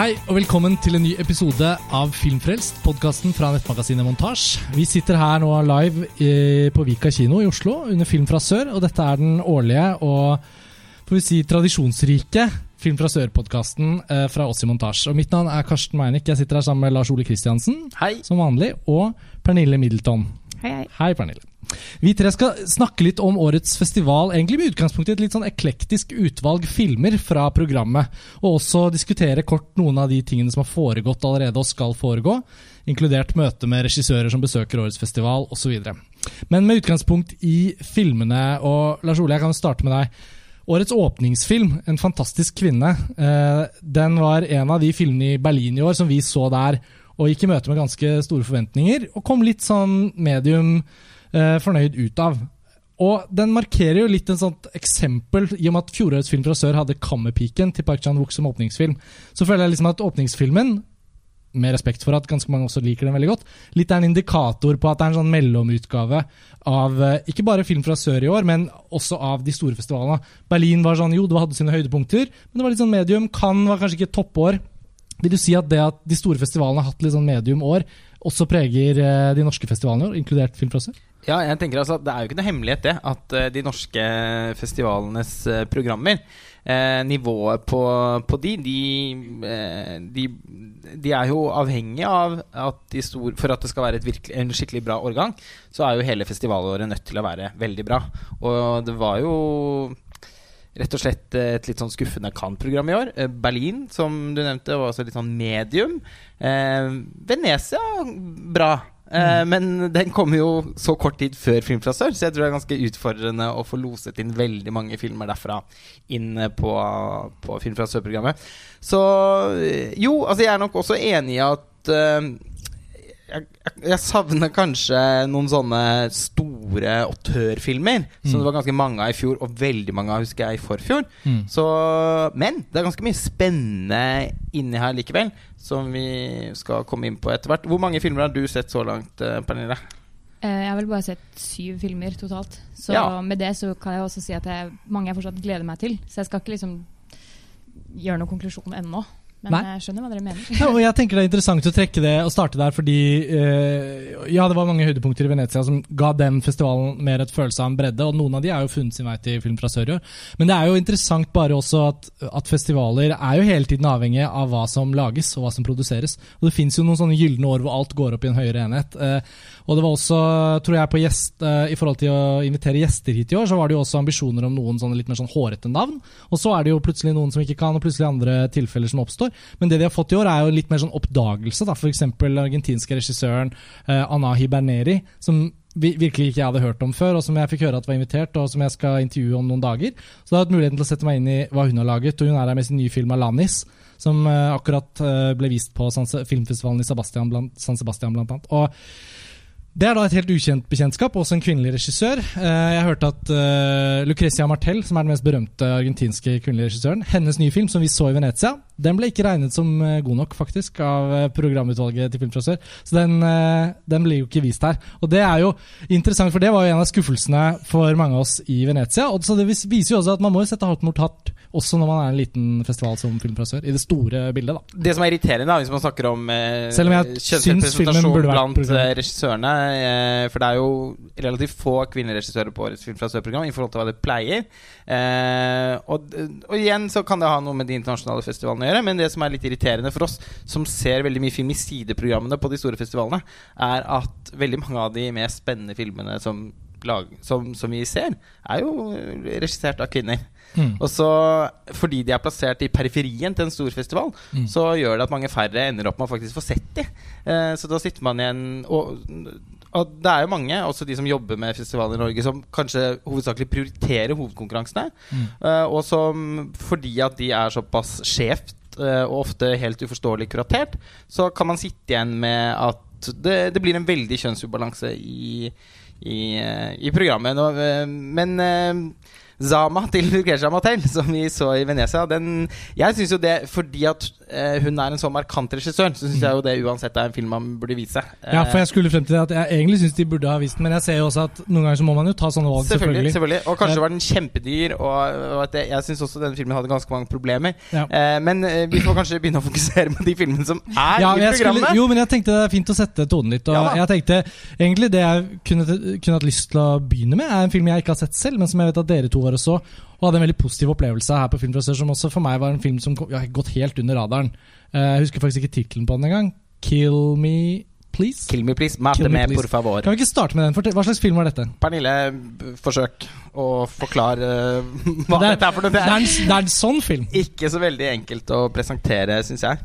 Hei og velkommen til en ny episode av Filmfrelst, podkasten fra nettmagasinet Montasj. Vi sitter her nå live i, på Vika kino i Oslo under Film fra sør, og dette er den årlige og får vi si tradisjonsrike Film fra sør-podkasten eh, fra oss i Montasj. Og mitt navn er Karsten Meinik. Jeg sitter her sammen med Lars Ole Kristiansen, Hei. som vanlig, og Pernille Middleton. Hei, hei. Hei, Pernille. Vi tre skal snakke litt om årets festival, egentlig med utgangspunkt i et litt sånn eklektisk utvalg filmer fra programmet. Og også diskutere kort noen av de tingene som har foregått allerede og skal foregå. Inkludert møte med regissører som besøker årets festival osv. Men med utgangspunkt i filmene, og Lars Ole, jeg kan starte med deg. Årets åpningsfilm, 'En fantastisk kvinne', eh, den var en av de filmene i Berlin i år som vi så der og gikk i møte med ganske store forventninger, og kom litt sånn medium fornøyd ut av. Og den markerer jo litt en sånt eksempel, i og med at fjorårets film fra sør hadde Kammerpiken til Park Chan-wook som åpningsfilm. Så føler jeg liksom at åpningsfilmen, med respekt for at ganske mange også liker den veldig godt, litt er en indikator på at det er en sånn mellomutgave av eh, ikke bare film fra sør i år, men også av de store festivalene. Berlin var sånn, jo, det hadde sine høydepunkter, men det var litt sånn medium. Cannes var kanskje ikke toppår. Vil du si at det at de store festivalene har hatt litt sånn medium år, også preger eh, de norske festivalene inkludert Film fra sør? Ja, jeg tenker altså Det er jo ikke noe hemmelighet det at eh, de norske festivalenes eh, programmer eh, Nivået på, på de, de, eh, de De er jo avhengig av at stor, For at det skal være virkelig, en skikkelig bra årgang, så er jo hele festivalåret nødt til å være veldig bra. Og det var jo rett og slett et litt sånn skuffende Cannes-program i år. Berlin, som du nevnte, var også litt sånn medium. Eh, Venezia, bra. Eh, Men den kommer jo så kort tid før Film fra sør, så jeg tror det er ganske utfordrende å få loset inn veldig mange filmer derfra inn eh, på, på Film fra sør-programmet. Så eh, jo, altså jeg er nok også enig i at jeg, jeg, savner kanskje noen sånne store autørfilmer, som det var ganske mange av i fjor, og veldig mange av husker jeg i forfjor. Mm. Så, men det er ganske mye spennende inni her likevel, som vi skal komme inn på etter hvert. Hvor mange filmer har du sett så langt, eh, Pernille? Eh, Jeg har vel bare sett syv filmer totalt. Så Ja. med det så kan jeg også si at jeg, mange jeg fortsatt gleder meg til. Så jeg skal ikke liksom gjøre noen konklusjon ennå. Men Nei. jeg skjønner hva dere mener. Ja, jeg tenker Det er interessant å trekke det og starte der, fordi uh, ja, det var mange høydepunkter i Venezia som ga den festivalen mer et følelse av en bredde, og noen av de er jo funnet sin vei til Film fra sør. Men det er jo interessant bare også at, at festivaler er jo hele tiden avhengig av hva som lages og hva som produseres. Og Det fins jo noen sånne gylne år hvor alt går opp i en høyere enhet. Uh, og det var også, tror jeg, på gjest, uh, i forhold til å invitere gjester hit i år, så var det jo også ambisjoner om noen sånne litt mer sånn hårete navn. Og så er det jo plutselig noen som ikke kan, og plutselig andre tilfeller som oppstår. Men det de har fått i år, er jo litt mer sånn oppdagelse. da, F.eks. argentinske regissøren eh, Anahi Berneri, som vi, virkelig ikke jeg hadde hørt om før, og som jeg fikk høre at var invitert, og som jeg skal intervjue om noen dager. Så da har hatt muligheten til å sette meg inn i hva hun har laget, og hun er her med sin nye film 'Alanis', som eh, akkurat eh, ble vist på filmfestivalen i Sebastian blant, San Sebastian, blant annet. Og det er da et helt ukjent bekjentskap, også en kvinnelig regissør. Eh, Jeg hørte at Lucrecia Martel, som er den mest berømte argentinske kvinnelige regissøren, hennes nye film, som vi så i Venezia, den ble ikke regnet som eh, god nok, faktisk, av eh, programutvalget til Film sør. Så den, eh, den ble jo ikke vist her. Og det er jo interessant, for det var jo en av skuffelsene for mange av oss i Venezia. Og så det viser jo også at man må jo sette hardt mot hardt, også når man er en liten festival som Film sør, i det store bildet, da. Det som er irriterende, da, hvis man snakker om eh, kjønnsrepresentasjon blant regissørene eh, For det er jo relativt få kvinneregissører på årets Film fra Sør-program i forhold til hva det pleier. Eh, og, og igjen så kan det ha noe med de internasjonale festivalene å gjøre, men det som er litt irriterende for oss som ser veldig mye film i sideprogrammene på de store festivalene, er at veldig mange av de mest spennende filmene som, lag, som, som vi ser, er jo regissert av kvinner. Mm. Og så, fordi de er plassert i periferien til en stor festival, Mm. så gjør det at mange færre ender opp med å faktisk få sett de. Eh, så da sitter man igjen og, og det er jo mange, også de som jobber med festivaler i Norge, som kanskje hovedsakelig prioriterer hovedkonkurransene. Mm. Eh, og som fordi at de er såpass skjevt eh, og ofte helt uforståelig kuratert, så kan man sitte igjen med at det, det blir en veldig kjønnsubalanse i, i, eh, i programmet. Eh, men Zama til Lucretia Mattel, som vi så i Venezia, den Jeg syns jo det fordi at eh, hun er en så markant regissør, så syns jeg jo det uansett er en film man burde vise. Ja, for jeg skulle frem til det at jeg egentlig syns de burde ha vist den, men jeg ser jo også at noen ganger så må man jo ta sånne valg, Selvfølgelig, selvfølgelig. Og kanskje var den kjempedyr, og, og at jeg, jeg syns også denne filmen hadde ganske mange problemer. Ja. Eh, men eh, vi får kanskje begynne å fokusere på de filmene som er Ja, i programmet. skulle, jo, men jeg tenkte det er fint å sette tonen litt. Og Ja jeg tenkte egentlig Det jeg kunne, kunne hatt lyst til å begynne med, er en film jeg ikke har sett selv, men som jeg vet at dere to var og så, og hadde en veldig positiv opplevelse her på Film som også for meg var en film som kom, ja, gått helt under radaren. Eh, jeg husker faktisk ikke tittelen på den engang. Kill Me Please? Kill me, please. Mate Kill me, please. por favor. Kan vi ikke starte med den? Fortell- Hva slags film var dette? Pernille, forsøk å forklare eh, hva Det er- dette er for noe. Det er en, det er en sånn film. ikke så veldig enkelt å presentere, syns jeg.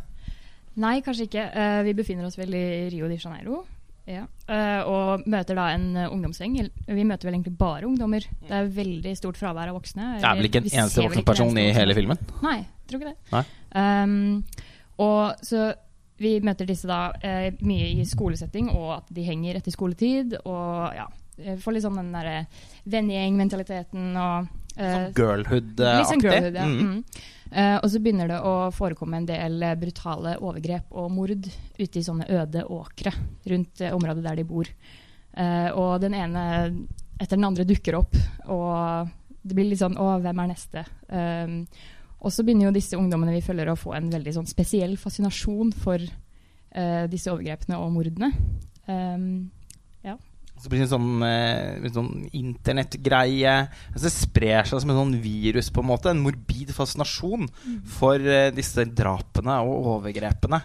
Nei, kanskje ikke. Uh, vi befinner oss vel i Rio de Janeiro. Ja. Eh, og møter da en uh, ungdomsgjeng. Vi møter vel egentlig bare ungdommer. Det er veldig stort fravær av voksne. Det er vel ikke en Vi eneste voksen person i hele filmen? Nei, jeg tror ikke det. Nei. Um, og så vi møter disse da eh, mye i skolesetting, og at de henger etter skoletid. Og ja, eh, får litt sånn den derre vennegjengmentaliteten og eh, Sånn girlhood-aktig. Sånn girlhood, ja. Mm. Mm. Eh, og så begynner det å forekomme en del brutale overgrep og mord ute i sånne øde åkre rundt eh, området der de bor. Uh, og den ene etter den andre dukker opp, og det blir litt sånn Å, hvem er neste? Um, og så begynner jo disse ungdommene vi følger å få en veldig sånn spesiell fascinasjon for uh, disse overgrepene og mordene. Um, Så blir det en sånn, eh, sånn internettgreie. Altså, det sprer seg som en sånn virus, på en måte. En morbid fascinasjon for eh, disse drapene og overgrepene.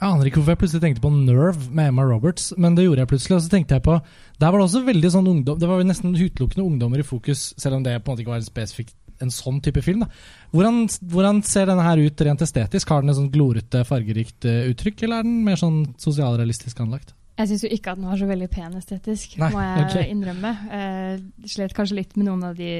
Jeg aner ikke hvorfor jeg plutselig tenkte på Nerve med Emma Roberts, men det gjorde jeg plutselig. Og så tenkte jeg på Der var det også veldig sånn ungdom Det var jo nesten utelukkende ungdommer i fokus, selv om det på en måte ikke var en spesifikk en sånn type film. da Hvordan, hvordan ser denne her ut rent estetisk? Har den et sånn glorete, fargerikt eh, uttrykk, eller er den mer sånn sosialrealistisk anlagt? Jeg syns jo ikke at den var så veldig pen estetisk, Nei, må jeg okay. innrømme. Eh, slet kanskje litt med noen av de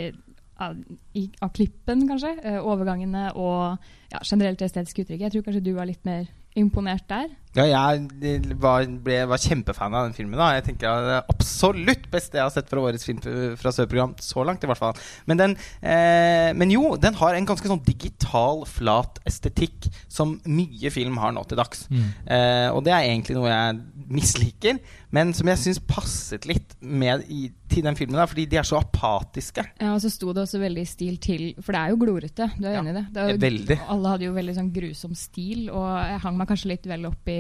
av, i, av klippen, kanskje. Eh, overgangene og ja, generelt estetisk uttrykk. Jeg tror kanskje du var litt mer imponert der. Ja, jeg var, ble, var kjempefan av den filmen. da Jeg tenker det er absolutt beste jeg har sett fra årets film fra Sør-program. Så langt, i hvert fall. Men, den, eh, men jo, den har en ganske sånn digital, flat estetikk som mye film har nå til dags. Eh, og det er egentlig noe jeg misliker, men som jeg syns passet litt med i, til den filmen. Da, fordi de er så apatiske. Ja, og så sto det også veldig i stil til For det er jo glorete, du er Ja, enig i det? det er jo, veldig. Alle hadde jo veldig sånn grusom stil, og jeg hang meg kanskje litt vel opp i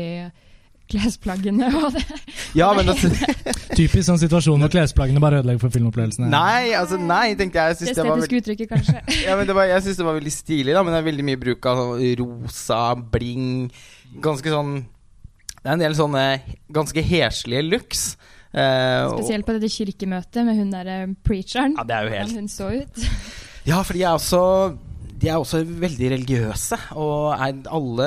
klesplaggene og det. Ja, men altså, Typisk sånn situasjon hvor klesplaggene bare ødelegger for filmopplevelsene. Nei, altså nei, tenkte jeg. jeg Det synes det var, estetiske uttrykket, kanskje. ja, men det var, jeg syns det var veldig stilig, da, men det er veldig mye bruk av sånn rosa, bling Ganske sånn Det er en del sånne ganske heslige looks. Uh, Spesielt på dette kirkemøtet med hun derre preacheren. Ja, det er jo helt hun så ut. Ja, for jeg også de er også veldig religiøse, og er, alle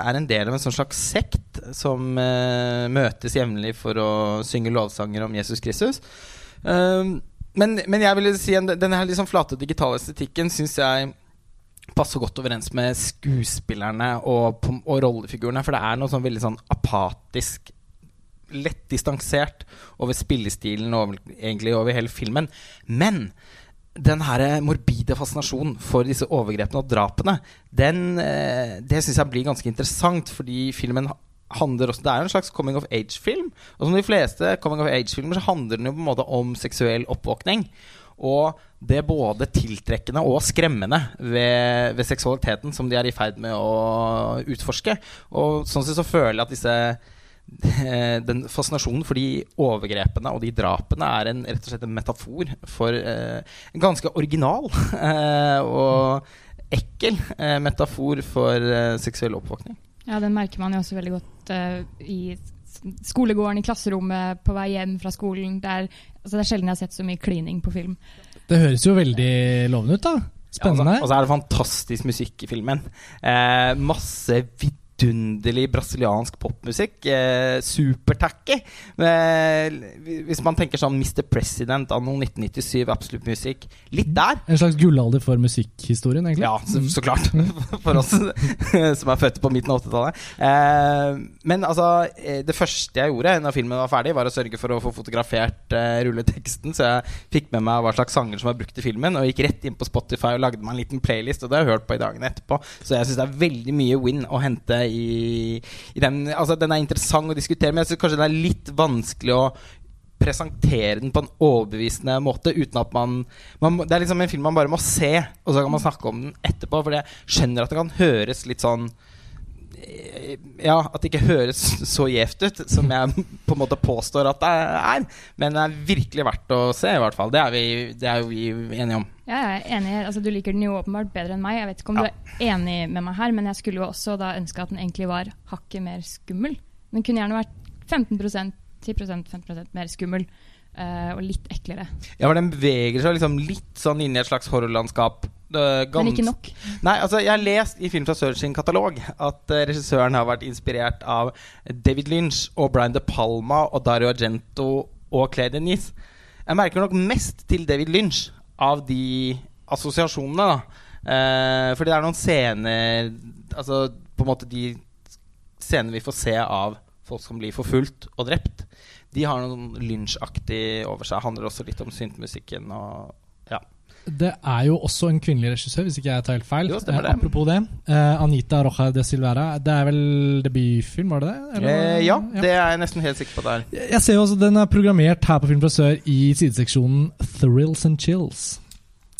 er en del av en sånn slags sekt som eh, møtes jevnlig for å synge lovsanger om Jesus Kristus. Um, men, men jeg ville si en, denne her liksom flate digitale estetikken syns jeg passer godt overens med skuespillerne og, og rollefigurene, for det er noe sånn veldig sånn apatisk lett distansert over spillestilen og egentlig over hele filmen. Men den her morbide fascinasjonen for disse overgrepene og drapene, den, eh, det syns jeg blir ganske interessant, fordi filmen handler også Det er jo en slags coming of age-film. Og som de fleste coming of age-filmer, så handler den jo på en måte om seksuell oppvåkning. Og det både tiltrekkende og skremmende ved, ved seksualiteten som de er i ferd med å utforske. Og sånn sett så føler jeg at disse den fascinasjonen for de overgrepene og de drapene er en, rett og slett en metafor for eh, en ganske original eh, og ekkel eh, metafor for eh, seksuell oppvåkning. Ja, den merker man jo også veldig godt eh, i skolegården, i klasserommet, på vei hjem fra skolen. Det er, altså, det er sjelden jeg har sett så mye klining på film. Det høres jo veldig lovende ut, da. Spennende. Ja, og så- og så er det fantastisk musikk i filmen. Eh, masse vidunderlig brasiliansk popmusikk. Eh, Supertacky. Hvis man tenker sånn Mr. President anno 1997, absolutt musikk. Litt der. En slags gullalder for musikkhistorien, egentlig? Ja, så, så klart. For oss som er født på midten av 80-tallet. Eh, men altså, eh, det første jeg gjorde når filmen var ferdig, var å sørge for å få fotografert eh, rulleteksten, så jeg fikk med meg hva slags sanger som var brukt i filmen, og gikk rett inn på Spotify og lagde meg en liten playlist, og det har jeg hørt på i dagene etterpå. Så jeg syns det er veldig mye win å hente i, i den Altså, den er interessant å diskutere, men jeg syns kanskje det er litt vanskelig å presentere den på en overbevisende måte uten at man, man, Det er liksom en film man bare må se, og så kan man snakke om den etterpå. For jeg skjønner at det kan høres litt sånn ja, at det ikke høres så gjevt ut som jeg på en måte påstår at det er. Men det er virkelig verdt å se, i hvert fall. Det er, vi, det er vi enige om. Ja, jeg er enig. Altså, du liker den jo åpenbart bedre enn meg. Jeg vet ikke om ja. du er enig med meg her, men jeg skulle jo også da ønske at den egentlig var hakket mer skummel. Den kunne gjerne vært 15% 10-15% mer skummel. Uh, og litt eklere. Ja, for Den beveger seg liksom litt sånn inn i et slags horrorlandskap. Men ikke nok? Nei, altså Jeg har lest i Film fra Sør sin katalog at uh, regissøren har vært inspirert av David Lynch og Brian De Palma og Dario Argento og Claire Denise. Jeg merker nok mest til David Lynch av de assosiasjonene. da uh, Fordi det er noen scener Altså på en måte de scenene vi får se av folk som blir forfulgt og drept de har noen lynsjaktig over seg. Handler også litt om syntmusikken og ja. Det er jo også en kvinnelig regissør, hvis ikke jeg tar helt feil. Jo, det. apropos det. Eh, Anita Roja de Silvera. Det er vel debutfilm, var det det? Eh, ja, ja, det er jeg nesten helt sikker på. der Jeg ser jo også Den er programmert her på Film fra Sør i sideseksjonen Thrills and Chills.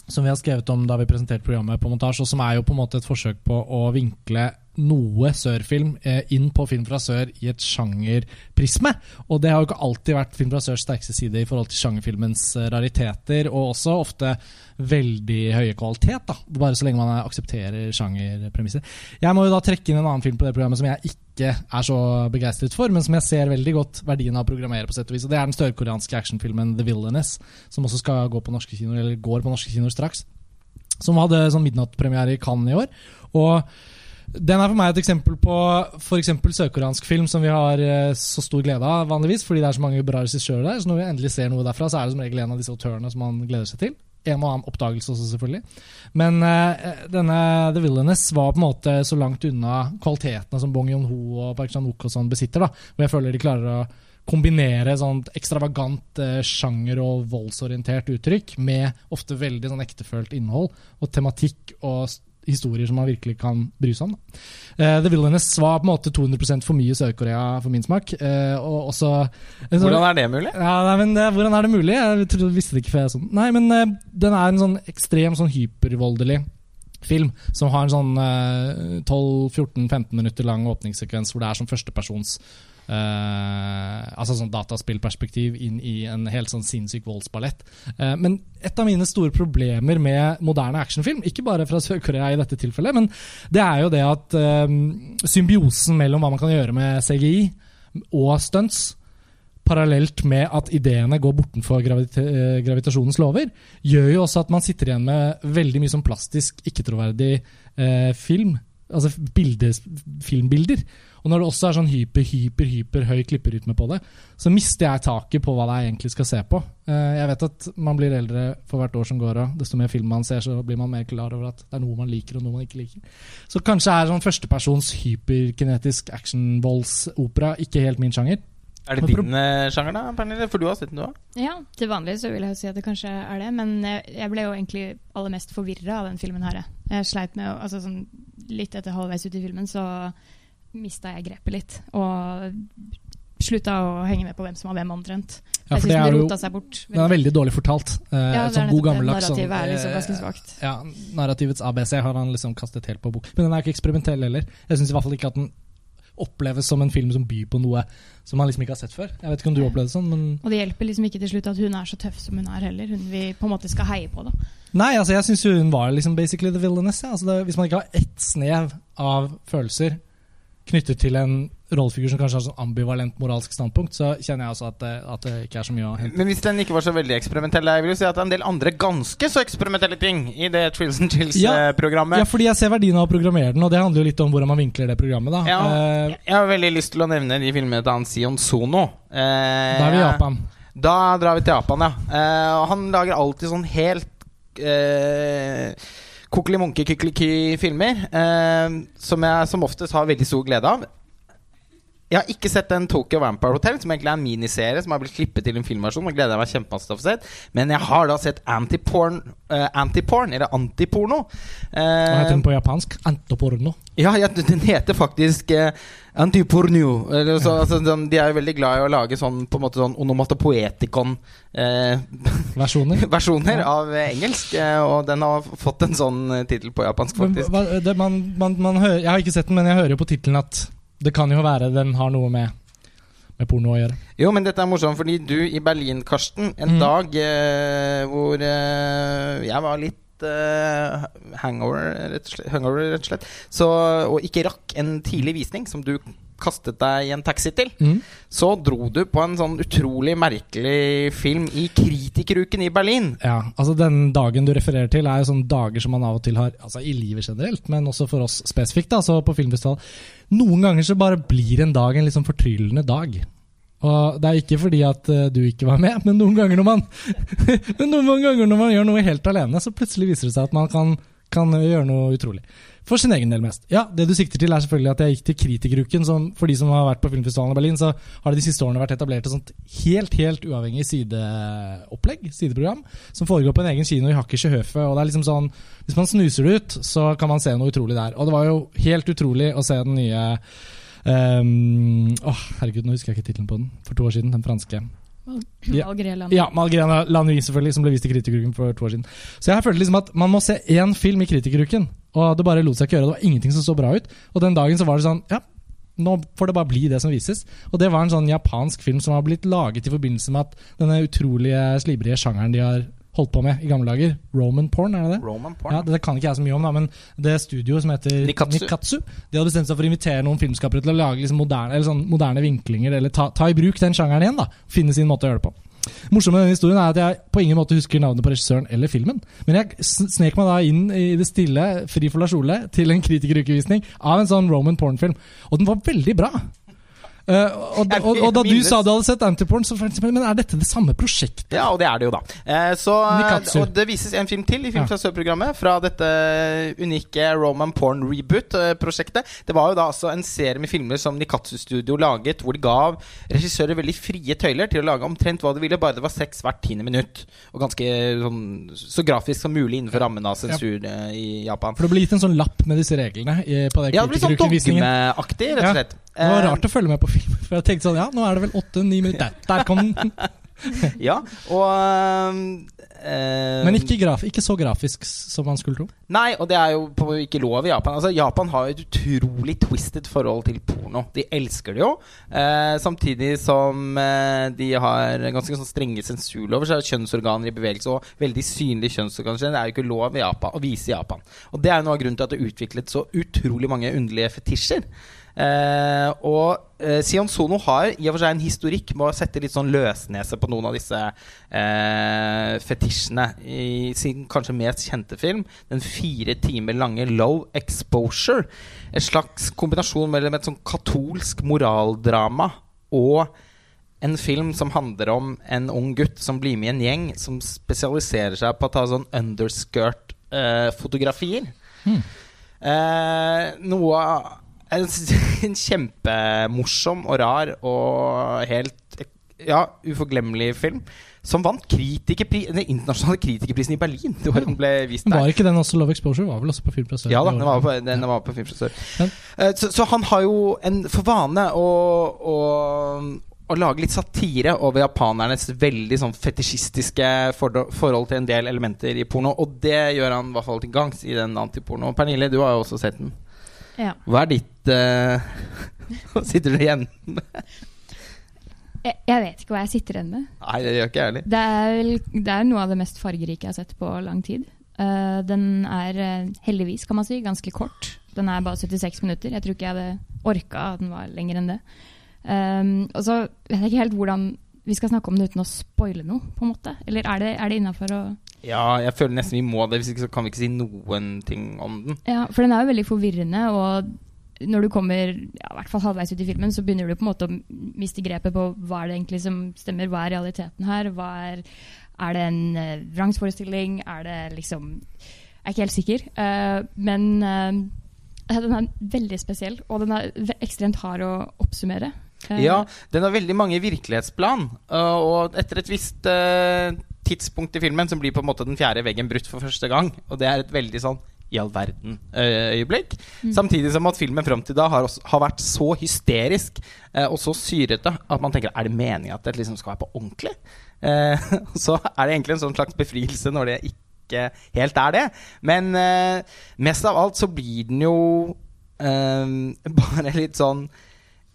Som vi har skrevet om da vi presenterte programmet på montasje, og som er jo på en måte et forsøk på å vinkle noe sørfilm eh, inn på Film fra sør i et sjangerprisme. Og det har jo ikke alltid vært Film fra sørs sterkeste side i forhold til sjangerfilmens eh, rariteter, og også ofte veldig høye kvalitet, da, bare så lenge man aksepterer sjangerpremisser. Jeg må jo da trekke inn en annen film på det programmet som jeg ikke er så begeistret for, men som jeg ser veldig godt verdien av å programmere, på sett og vis. Og det er den sørkoreanske actionfilmen The Villainess, som også skal gå på norske kinoer, eller går på norske kinoer straks. Som hadde sånn midnattpremiere i Cannes i år. Og den er for meg et eksempel på f.eks. sørkoreansk film som vi har eh, så stor glede av vanligvis, fordi det er så mange bra regissører der. Så når vi endelig ser noe derfra, så er det som regel en av disse autørene som man gleder seg til. En og annen oppdagelse også, selvfølgelig. Men uh, denne The Villainess var på en måte så langt unna kvalitetene som Bong Yon-ho og Park Chan-wook og sånn besitter. da, Hvor jeg føler de klarer å kombinere sånn ekstravagant uh, sjanger- og voldsorientert uttrykk med ofte veldig sånn ektefølt innhold og tematikk og historier som man virkelig kan bry seg om. Uh, The Villainess var på en måte 200% for mye Sør-Korea for min smak. Uh, og også, uh, hvordan er det mulig? Ja, nei, men, hvordan er det mulig? Jeg trodde, visste det ikke før sånn. Nei, men den er en sånn ekstrem sånn hypervoldelig film som har en sånn 12-14-15 minutter lang åpningssekvens hvor det er som førstepersons Uh, altså sånn dataspillperspektiv inn i en helt sånn sinnssyk voldsballett. Uh, men et av mine store problemer med moderne actionfilm, ikke bare fra Sør-Korea i dette tilfellet, men det er jo det at uh, symbiosen mellom hva man kan gjøre med CGI og stunts, parallelt med at ideene går bortenfor gravita gravitasjonens lover, gjør jo også at man sitter igjen med veldig mye sånn plastisk, ikke-troverdig film. Altså filmbilder. Og når det også er sånn hyper, hyper, hyper høy klipperytme på det, så mister jeg taket på hva det er jeg egentlig skal se på. Eh, jeg vet at man blir eldre for hvert år som går, og desto mer film man ser, så blir man mer klar over at det er noe man liker, og noe man ikke liker. Så kanskje er sånn førstepersons hyperkinetisk actionvoldsopera ikke helt min sjanger. Er det din sjanger, da, Pernille? For du har sett den, du òg? Ja, til vanlig så vil jeg jo si at det kanskje er det. Men jeg ble jo egentlig aller mest forvirra av den filmen her. Jeg sleit med å altså sånn, Litt etter halvveis ut i filmen så mista jeg grepet litt. Og slutta å henge med på hvem som var hvem, omtrent. Ja, for det er jo, Det er veldig dårlig fortalt. Eh, ja, sånn god gammeldags sånn, er liksom ganske svagt. Ja, narrativets ABC har han liksom kastet helt på bok. Men den er ikke eksperimentell heller. Jeg syns i hvert fall ikke at den oppleves som en film som byr på noe som man liksom ikke har sett før. Jeg vet ikke om du opplevde det sånn, men Og det hjelper liksom ikke til slutt at hun er så tøff som hun er heller. Hun vi på en måte skal heie på, da. Nei, altså jeg syns hun var liksom basically the villainess. Ja. Altså det, hvis man ikke har ett snev av følelser knyttet til en rollefigur som kanskje har sånn ambivalent moralsk standpunkt, så kjenner jeg også at det, at det ikke er så mye å hente. Men hvis den ikke var så veldig eksperimentell, jeg vil jo si at det er en del andre ganske så eksperimentelle ting i det Trills and Chills-programmet. Ja, fordi jeg ser verdien av å programmere den, og det handler jo litt om hvordan man vinkler det programmet. da. Ja, uh, jeg har veldig lyst til å nevne de filmene til han Sion Sono. Uh, da er vi i Japan. Da drar vi til Japan, ja. Uh, han lager alltid sånn helt eh, kokkeli-munke-kykkeli-ky-filmer. Eh, som jeg som oftest har veldig stor glede av. Jeg har ikke sett den Tokyo Vampire Hotel, som egentlig er en miniserie som har blitt klippet til en filmversjon. Og gleder jeg meg kjempemasse til å få sett Men jeg har da sett antiporn, uh, antiporn eller antiporno. Hva heter Eh, den på japansk? Antoporno. ja, ja, den heter faktisk uh, Antiporno. Eller så, altså, den, de er jo veldig glad i å lage sånn på en måte sånn onomatopoetikon-versjoner Versjoner. av eh, engelsk. Eh, og den har fått en sånn eh, tittel på japansk, Men faktisk. hva- det, man, man, man hører, jeg har ikke sett den, men jeg hører jo på tittelen at det kan jo være den har noe med, med porno å gjøre. Jo, men dette er morsomt, fordi du i Berlin, Karsten, en Mm. dag eh, hvor eh, jeg var litt eh, hangover, rett og slett, hangover, rett og slett, så, og ikke rakk en tidlig visning som du kastet deg i en taxi til. Mm. så dro du på en sånn utrolig merkelig film i Kritikeruken i Berlin. Ja, altså Den dagen du refererer til, er jo sånne dager som man av og til har Altså i livet generelt, men også for oss spesifikt, da, altså på filmfestival. Noen ganger så bare blir en dag en sånn fortryllende dag. Og det er ikke fordi at eh, du ikke var med, men noen ganger når man noen ganger når man gjør noe helt alene, så plutselig viser det seg at man kan, kan gjøre noe utrolig. For sin egen del mest. Ja, Det du sikter til, er selvfølgelig at jeg gikk til Kritikeruken. For de som har vært på filmfestivalen i Berlin, så har det de siste årene vært etablert et sånt helt helt uavhengig sideopplegg, sideprogram, som foregår på en egen kino i Hakkersjøhøfe. Og det er liksom sånn Hvis man snuser det ut, så kan man se noe utrolig der. Og det var jo helt utrolig å se den nye um, Åh, herregud, nå husker jeg ikke tittelen på den. For to år siden. Den franske. Ja. Ja, Malgrena Lanui, selvfølgelig, som ble vist i Kritikeruken for to år siden. Så jeg følte liksom at man må se én film i Kritikeruken, og det bare lot seg ikke gjøre. Det var ingenting som så bra ut. Og den dagen så var det sånn Ja, nå får det bare bli det som vises. Og det var en sånn japansk film som har blitt laget i forbindelse med at denne utrolige slibrige sjangeren de har holdt på med i gamle dager, Roman porn, er det det? Roman porn. Ja, Det kan ikke jeg så mye om, da, men det studioet som heter Nikatsu. De hadde bestemt seg for å invitere noen filmskapere til å lage liksom moderne, eller sånn moderne vinklinger, eller ta, ta i bruk den sjangeren igjen. da Finne sin måte å gjøre det på. Morsomt med denne historien er at jeg på ingen måte husker navnet på regissøren eller filmen. Men jeg snek meg da inn i det stille, fri for Lars Ole, til en kritikerukevisning av en sånn Roman porn-film. Og den var veldig bra. Eh, og, og, og da du sa du hadde sett Antiporn, så jeg Men er dette det samme prosjektet? Ja, og det er det jo, da. Uh, så, og det vises en film til i Film fra dette unike Roman Porn Reboot-prosjektet. Det var jo da altså en serie med filmer som Nikatsu Studio laget, hvor de gav regissører veldig frie tøyler til å lage omtrent hva de ville, bare det var seks hvert tiende minutt. Og ganske sånn så grafisk som mulig innenfor rammen av sensur ja. i Japan. For det ble gitt en sånn lapp med disse reglene i, på det Ja, det ble sånn dogmeaktig, rett og slett. Det var Eh, rart å følge med på film. For jeg tenkte sånn, ja, nå er det vel åtte-ni minutter. Der, der kom den. Ja, og eh, Men ikke, graf, ikke så grafisk som man skulle tro. Nei, og det er jo på, ikke lov i Japan. Altså, Japan har et utrolig twisted forhold til porno. De elsker det jo. Eh, samtidig som eh, de har ganske sånn strenge sensurlover, så er kjønnsorganer i bevegelse og veldig synlige kjønnsorganer. Det er jo ikke lov i Japan, å vise i Japan. Og det er jo noe av grunnen til at det er utviklet så utrolig mange underlige fetisjer. Eh, og eh, Sion Sono har i og for seg en historikk med å sette litt sånn løsnese på noen av disse eh, fetisjene. I sin kanskje mest kjente film, den fire timer lange Low Exposure. En slags kombinasjon mellom et sånn katolsk moraldrama og en film som handler om en ung gutt som blir med i en gjeng som spesialiserer seg på å ta sånn underskirt-fotografier. Hmm. Eh, noe en, en kjempemorsom og rar og helt ja, uforglemmelig film. Som vant kritikerpri den internasjonale kritikerprisen i Berlin. Det var den ble vist der. var ikke den også Love Exposure? Var vel også på Filmplassør? Ja da, den var på, den var på Filmfrisør. Eh, så, så han har jo en for vane å, å, å lage litt satire over japanernes veldig sånn fetisjistiske forhold til en del elementer i porno. Og det gjør han i hvert fall til gangs i den antiporno. Pernille, du har jo også sett den. Ja. Hva er ditt Hva sitter du igjen med? Jeg, jeg vet ikke hva jeg sitter igjen med. Nei, det gjør ikke jeg heller. Det er, vel- det er noe av det mest fargerike jeg har sett på lang tid. Uh, den er eh, heldigvis, kan man si, ganske kort. Den er bare 76 minutter. Jeg tror ikke jeg hadde orka at den var lenger enn det. Um, og så vet jeg ikke helt hvordan vi skal snakke om det uten å spoile noe, på en måte. Eller er det, er det innafor å Ja, jeg føler nesten vi må det, hvis ikke så kan vi ikke si noen ting om den. Ja, for den er jo veldig forvirrende, og når du kommer ja, i hvert fall halvveis ut i filmen, så begynner du på en måte å miste grepet på hva er det egentlig som stemmer, hva er realiteten her? Hva er, er det en uh, vrangforestilling? Er det liksom Jeg er ikke helt sikker. Uh, men uh, den er veldig spesiell, og den er ekstremt hard å oppsummere. Uh, ja, den har veldig mange virkelighetsplan, og etter et visst tidspunkt i filmen så blir på en måte den fjerde veggen brutt for første gang, og det er et veldig sånn i all verden-øyeblikk. Mm. Samtidig som at filmen fram til da har, også, har vært så hysterisk eh, og så syrete at man tenker er det meninga at det liksom skal være på ordentlig? Eh, så er det egentlig en sånn slags befrielse når det ikke helt er det. Men eh, mest av alt så blir den jo bare litt sånn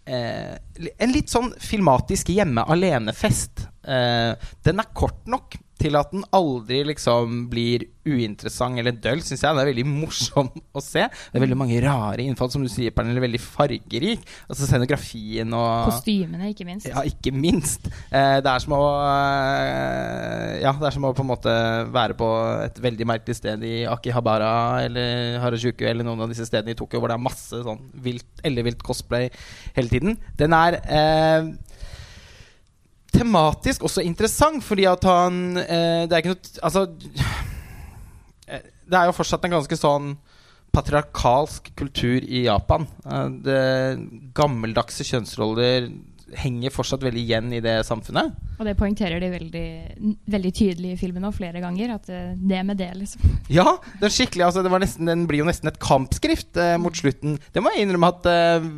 En litt sånn filmatisk hjemme alene-fest. den er kort nok til at den aldri liksom blir uinteressant eller døll, syns jeg. Det er veldig morsom å se. Det er veldig mange rare innfall, som du sier, Pernille. Veldig fargerik. Altså scenografien og Kostymene, ikke minst. Ja, ikke minst. Eh, det er som å eh, Ja, det er som å på en måte være på et veldig merkelig sted i Akihabara eller Harajuku eller noen av disse stedene i Tokyo hvor det er masse sånn vilt, ellevilt cosplay hele tiden. Den er eh, tematisk også interessant, fordi at han eh, Det er ikke noe Altså eh, Det er jo fortsatt en ganske sånn patriarkalsk kultur i Japan. Eh, det, gammeldagse kjønnsroller henger fortsatt veldig igjen i det samfunnet. Og det poengterer de veldig, veldig tydelig i filmen òg, flere ganger. At eh, det med det, liksom. Ja, det er skikkelig altså, det nesten, Den blir jo nesten et kampskrift eh, mot slutten. Det må jeg innrømme at eh,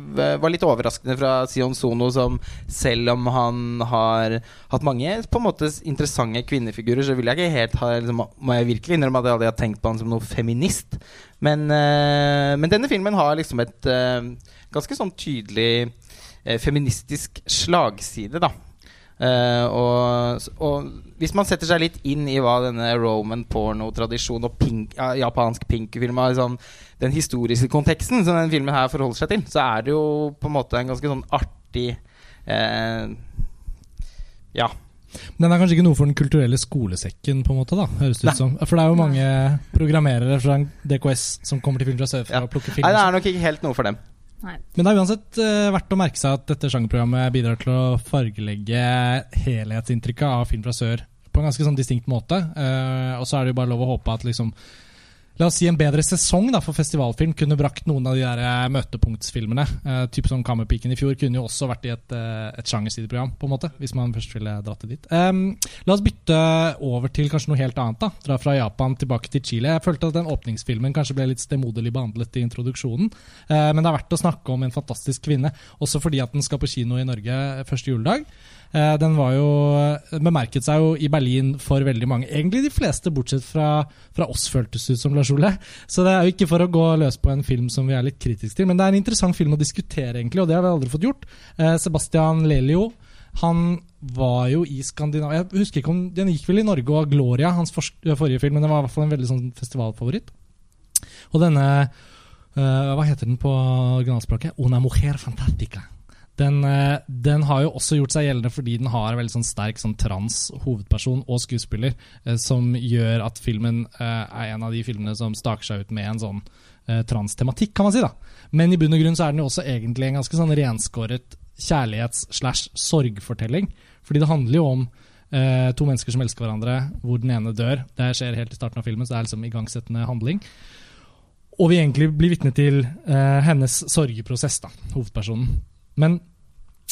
var litt overraskende fra Sion Sono, som selv om han har hatt mange på en måte interessante kvinnefigurer, så vil jeg ikke helt ha liksom, Må jeg virkelig innrømme at jeg aldri har tenkt på han som noe feminist. Men, eh, men denne filmen har liksom et eh, ganske sånn tydelig feministisk slagside, da. Uh, og, og, hvis man setter seg litt inn i hva denne roman porno-tradisjonen og pink, uh, japansk pink-film liksom, Den historiske konteksten som den filmen her forholder seg til, så er det jo på en måte en ganske sånn artig uh, Ja. Den er kanskje ikke noe for den kulturelle skolesekken, på en måte da, høres det ut som. For det er jo mange programmerere fra DKS som kommer til Film fra sør for ja. å plukke film. Nei, det er nok ikke helt noe for dem. Nei. Men det er uansett uh, verdt å merke seg at dette sjangerprogrammet bidrar til å fargelegge helhetsinntrykket av film fra sør på en ganske sånn distinkt måte. Uh, og så er det jo bare lov å håpe at liksom La oss si en bedre sesong da, for festivalfilm kunne brakt noen av de der eh, møtepunktsfilmene. Uh, typ som Kammerpiken i fjor kunne jo også vært i et, uh, et sjangersideprogram, på en måte, hvis man først ville dratt det dit. Um, la oss bytte over til kanskje noe helt annet. da. Dra fra Japan tilbake til Chile. Jeg følte at den åpningsfilmen kanskje ble litt stemoderlig behandlet i introduksjonen. Uh, men det er verdt å snakke om en fantastisk kvinne, også fordi at den skal på kino i Norge første juledag. Eh, den var jo, bemerket seg jo i Berlin for veldig mange. Egentlig de fleste, bortsett fra, fra oss, føltes ut som Lars Ole. Så det er jo ikke for å gå løs på en film som vi er litt kritiske til, men det er en interessant film å diskutere, egentlig, og det har vi aldri fått gjort. Eh, Sebastian Lelio han var jo i Skandinavia Jeg husker ikke om Den gikk vel i Norge og Gloria, hans forrige film, men det var i hvert fall en veldig sånn festivalfavoritt. Og denne Hva heter den på originalspråket? Una mujer fantastica. Den, eh, den, har jo også gjort seg gjeldende fordi den har en veldig sånn sterk sånn trans hovedperson og skuespiller, eh, som gjør at filmen eh, er en av de filmene som staker seg ut med en sånn transtematikk, kan man si. da. Men i bunn og grunn så er den jo også egentlig en ganske sånn renskåret kjærlighets-slash-sorgfortelling. Fordi det handler jo om to mennesker som elsker hverandre, hvor den ene dør. Det skjer helt i starten av filmen, så det er liksom igangsettende handling. Og vi egentlig blir vitne til hennes sorgeprosess, da, hovedpersonen. Men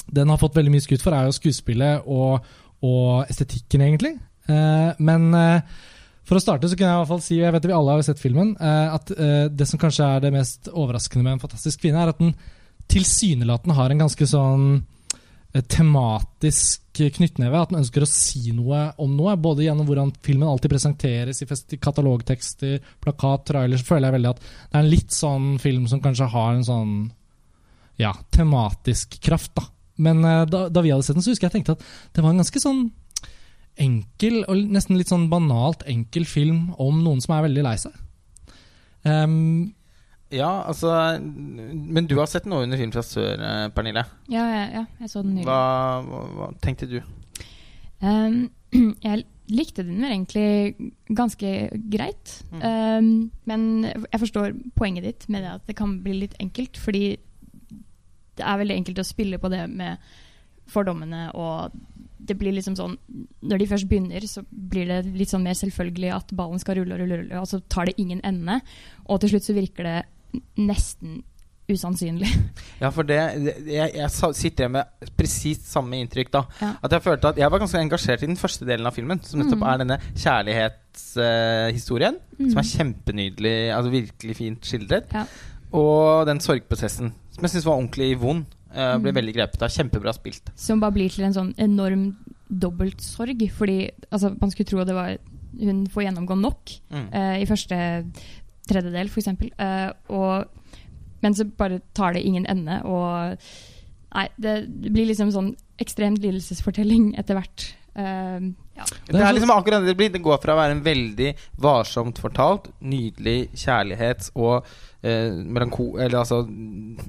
den har fått veldig mye skutt for, er jo skuespillet og, og estetikken, egentlig. Eh, men eh, for å starte så kunne jeg i hvert fall si, jeg vet at vi alle har sett filmen, eh, at det som kanskje er det mest overraskende med En fantastisk kvinne, er at den tilsynelatende har en ganske sånn tematisk knyttneve. At den ønsker å si noe om noe. Både gjennom hvordan filmen alltid presenteres i katalogtekster, plakat, trailer. Så føler jeg veldig at det er en litt sånn film som kanskje har en sånn ja, tematisk kraft. da. Men uh, da, da, vi hadde sett den, så husker jeg tenkte at det var en ganske sånn enkel, og nesten litt sånn banalt enkel film om noen som er veldig lei seg. Um, Ja, altså Men du har sett noe under Film fra sør, eh, Pernille. Ja, ja, ja, jeg så den nylig. Hva, hva, hva tenkte du? Um, jeg likte den vel egentlig ganske greit. Mm. Um, men jeg forstår poenget ditt med det at det kan bli litt enkelt. Fordi det er veldig enkelt å spille på det med fordommene og det blir liksom sånn Når de først begynner, så blir det litt sånn mer selvfølgelig at ballen skal rulle og rulle, rulle og så tar det ingen ende. Og til slutt så virker det nesten usannsynlig. Ja, for det, jeg, jeg sitter med presist samme inntrykk da. Ja. At jeg følte at jeg var ganske engasjert i den første delen av filmen, som nettopp Mm. er denne kjærlighetshistorien. Som er kjempenydelig, altså virkelig fint skildret. Ja. Og den sorgprosessen, som jeg syns var ordentlig vond. eh, ble Mm. veldig grepet av. Kjempebra spilt. Som bare blir til en sånn enorm dobbeltsorg. Fordi altså, man skulle tro det var hun får gjennomgå nok Mm. uh, i første tredjedel, f.eks. Uh, og men så bare tar det ingen ende. Og nei, det, det blir liksom sånn ekstremt lidelsesfortelling etter hvert. Eh, ja. Det er liksom akkurat det blir. Det går fra å være en veldig varsomt fortalt, nydelig kjærlighets- og eh, altså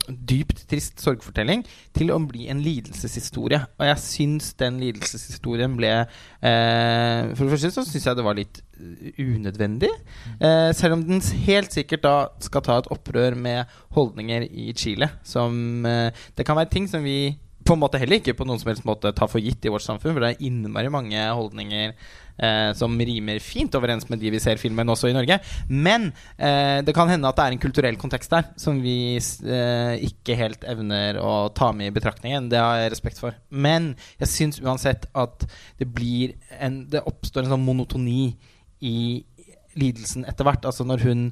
dypt trist sorgfortelling til å bli en lidelseshistorie. Og jeg syns den lidelseshistorien ble eh, For det første så syns jeg det var litt eh, unødvendig. Eh, selv om den helt sikkert da skal ta et opprør med holdninger i Chile som eh, Det kan være ting som vi på en måte heller ikke på noen som helst måte ta for gitt i vårt samfunn, for det er innmari mange holdninger eh, som rimer fint overens med de vi ser filmen også i Norge. Men eh, det kan hende at det er en kulturell kontekst der som vi eh, ikke helt evner å ta med i betraktningen. Det har jeg respekt for. Men jeg syns uansett at det blir en Det oppstår en sånn monotoni i lidelsen etter hvert. Altså når hun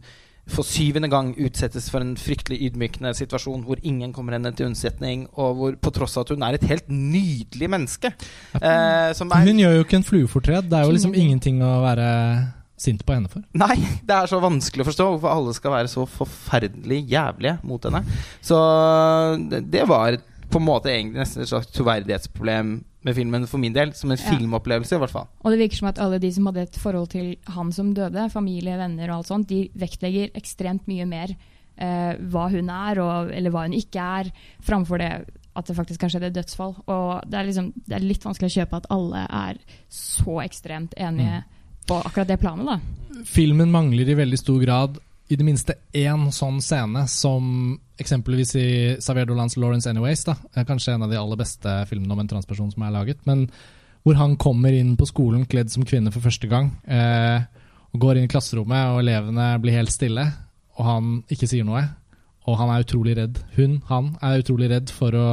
for syvende gang utsettes for en fryktelig ydmykende situasjon hvor ingen kommer henne til unnsetning, og hvor på tross av at hun er et helt nydelig menneske eh, som Hun gjør jo ikke en fluefortred. Det er jo liksom Ingenting. å være sint på henne for. Nei, det er så vanskelig å forstå hvorfor alle skal være så forferdelig jævlige mot henne. Så det, det var på en måte egentlig nesten et slags troverdighetsproblem med filmen for min del. Som en Ja. filmopplevelse, i hvert fall. Og det virker som at alle de som hadde et forhold til han som døde, familie, venner og alt sånt, de vektlegger ekstremt mye mer eh, hva hun er, og, eller hva hun ikke er, framfor det at det faktisk har skjedd et dødsfall. Og det er, liksom, det er litt vanskelig å kjøpe at alle er så ekstremt enige på akkurat det planet, da. Filmen mangler i veldig stor grad i det minste én sånn scene som eksempelvis i Xavier Dolans 'Lawrence Anyways'. da, Kanskje en av de aller beste filmene om en transperson som er laget. Men hvor han kommer inn på skolen kledd som kvinne for første gang. Eh, og Går inn i klasserommet, og elevene blir helt stille, og han ikke sier noe. Og han er utrolig redd. Hun, han, er utrolig redd for å,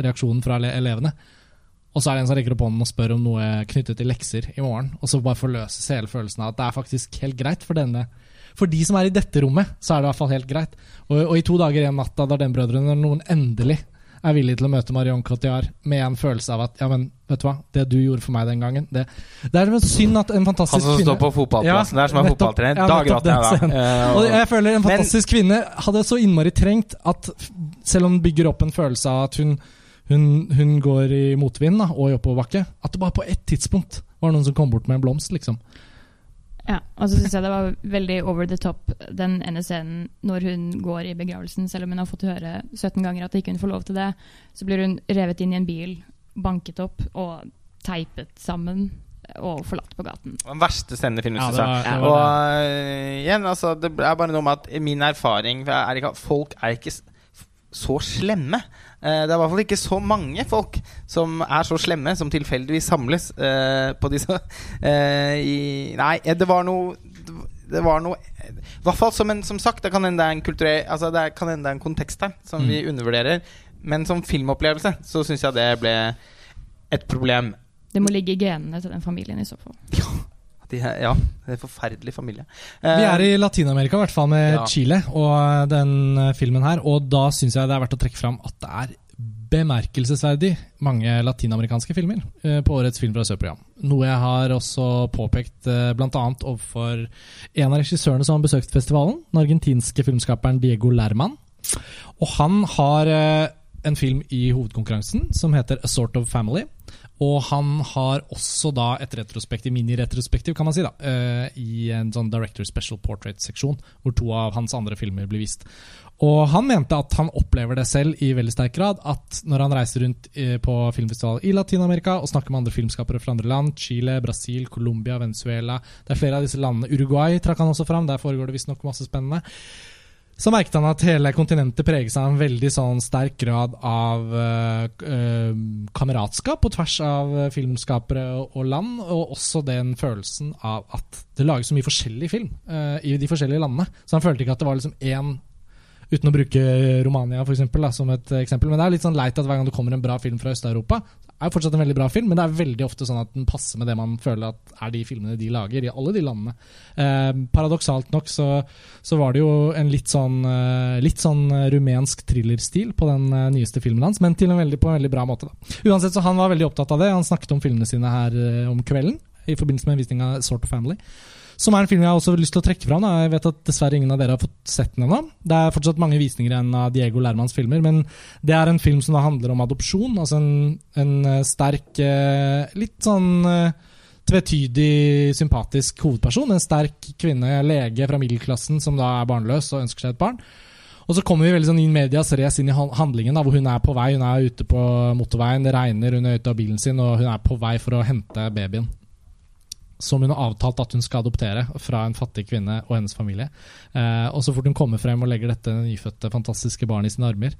reaksjonen fra elevene. Og så er det en som rekker opp hånden og spør om noe knyttet til lekser i morgen. Og så bare forløses hele følelsen av at det er faktisk helt greit for denne. For de som er i dette rommet, så er det i hvert fall helt greit. Og, og i to dager en natt av Dardenne-brødrene, når noen endelig er villig til å møte Marion Cotillard med en følelse av at ja, men vet du hva, det du gjorde for meg den gangen Det, det er vel synd at en fantastisk kvinne Han som står på fotballplassen Ja, der, som er fotballtrener. Ja, da gråter jeg, da. Og jeg føler en Men- fantastisk kvinne hadde så innmari trengt at selv om hun bygger opp en følelse av at hun, hun, hun går i motvind da, og i oppoverbakke, at det bare på ett tidspunkt var noen som kom bort med en blomst, liksom. Ja, og så syns jeg det var veldig over the top den ene scenen når hun går i begravelsen, selv om hun har fått høre 17 ganger at ikke hun får lov til det. Så blir hun revet inn i en bil, banket opp og teipet sammen og forlatt på gaten. Den verste scenen i filmen, Ja, det jeg. var- det Og øh, igjen, altså, det er bare noe med at min erfaring er ikke folk er ikke så slemme. Eh, det er i hvert fall ikke så mange folk som er så slemme, som tilfeldigvis samles eh, på disse eh, i, Nei, det var noe Det var noe I hvert fall som en Som sagt, det kan hende det er en kulturell Altså, det kan hende det er en kontekst her som Mm. vi undervurderer. Men som filmopplevelse så syns jeg det ble et problem. Det må ligge i genene til den familien i så fall. De, ja, det er en forferdelig familie. Vi Eh, er i Latin-Amerika, i hvert fall med Ja. Chile og den eh, filmen her. Og da syns jeg det er verdt å trekke fram at det er bemerkelsesverdig mange latinamerikanske filmer eh, på årets Film fra Sør-program. Noe jeg har også påpekt eh, bl.a. overfor en av regissørene som har besøkt festivalen, den argentinske filmskaperen Diego Lerman. Og han har eh, en film i hovedkonkurransen som heter A Sort of Family. Og han har også da et retrospektiv, mini-retrospektiv, kan man si, da, eh, i en sånn Director Special Portrait-seksjon, hvor to av hans andre filmer blir vist. Og han mente at han opplever det selv i veldig sterk grad, at når han reiser rundt eh, på filmfestival i Latin-Amerika og snakker med andre filmskapere fra andre land, Chile, Brasil, Colombia, Venezuela Det er flere av disse landene. Uruguay trakk han også fram, der foregår det visstnok masse spennende så merket han at hele kontinentet preges av en veldig sånn sterk grad av uh, kameratskap på tvers av filmskapere og, og, land, og også den følelsen av at det lages så mye forskjellig film uh, i de forskjellige landene. Så han følte ikke at det var liksom én Uten å bruke Romania for eksempel, da, som et eksempel. Men det er litt sånn leit at hver gang det kommer en bra film fra Øst-Europa, er jo fortsatt en veldig bra film, men det er veldig ofte sånn at den passer med det man føler at er de filmene de lager, i alle de landene. Eh, paradoksalt nok så, så, var det jo en litt sånn, eh, litt sånn rumensk thrillerstil på den eh, nyeste filmen hans, men en veldig, på en veldig bra måte. Da. Uansett, så Han var veldig opptatt av det. Han snakket om filmene sine her eh, om kvelden i forbindelse med en visning av Sort of Family. Som er en film jeg har også lyst til å trekke fram. Da. Jeg vet at dessverre ingen av dere har fått sett den ennå. Det er fortsatt mange visninger igjen av Diego Lermans filmer, men det er en film som handler om adopsjon. Altså en, en eh, sterk, eh, litt sånn eh, tvetydig, sympatisk hovedperson. En sterk kvinne, lege fra middelklassen, som da er barnløs og ønsker seg et barn. Og så kommer vi veldig sånn in medias race inn i handlingen, da, hvor hun er på vei. Hun er ute på motorveien, det regner, hun er ute av bilen sin, og hun er på vei for å hente babyen som hun har avtalt at hun skal adoptere fra en fattig kvinne og hennes familie. Eh, og så fort hun kommer frem og legger dette nyfødte, fantastiske barnet i sine armer,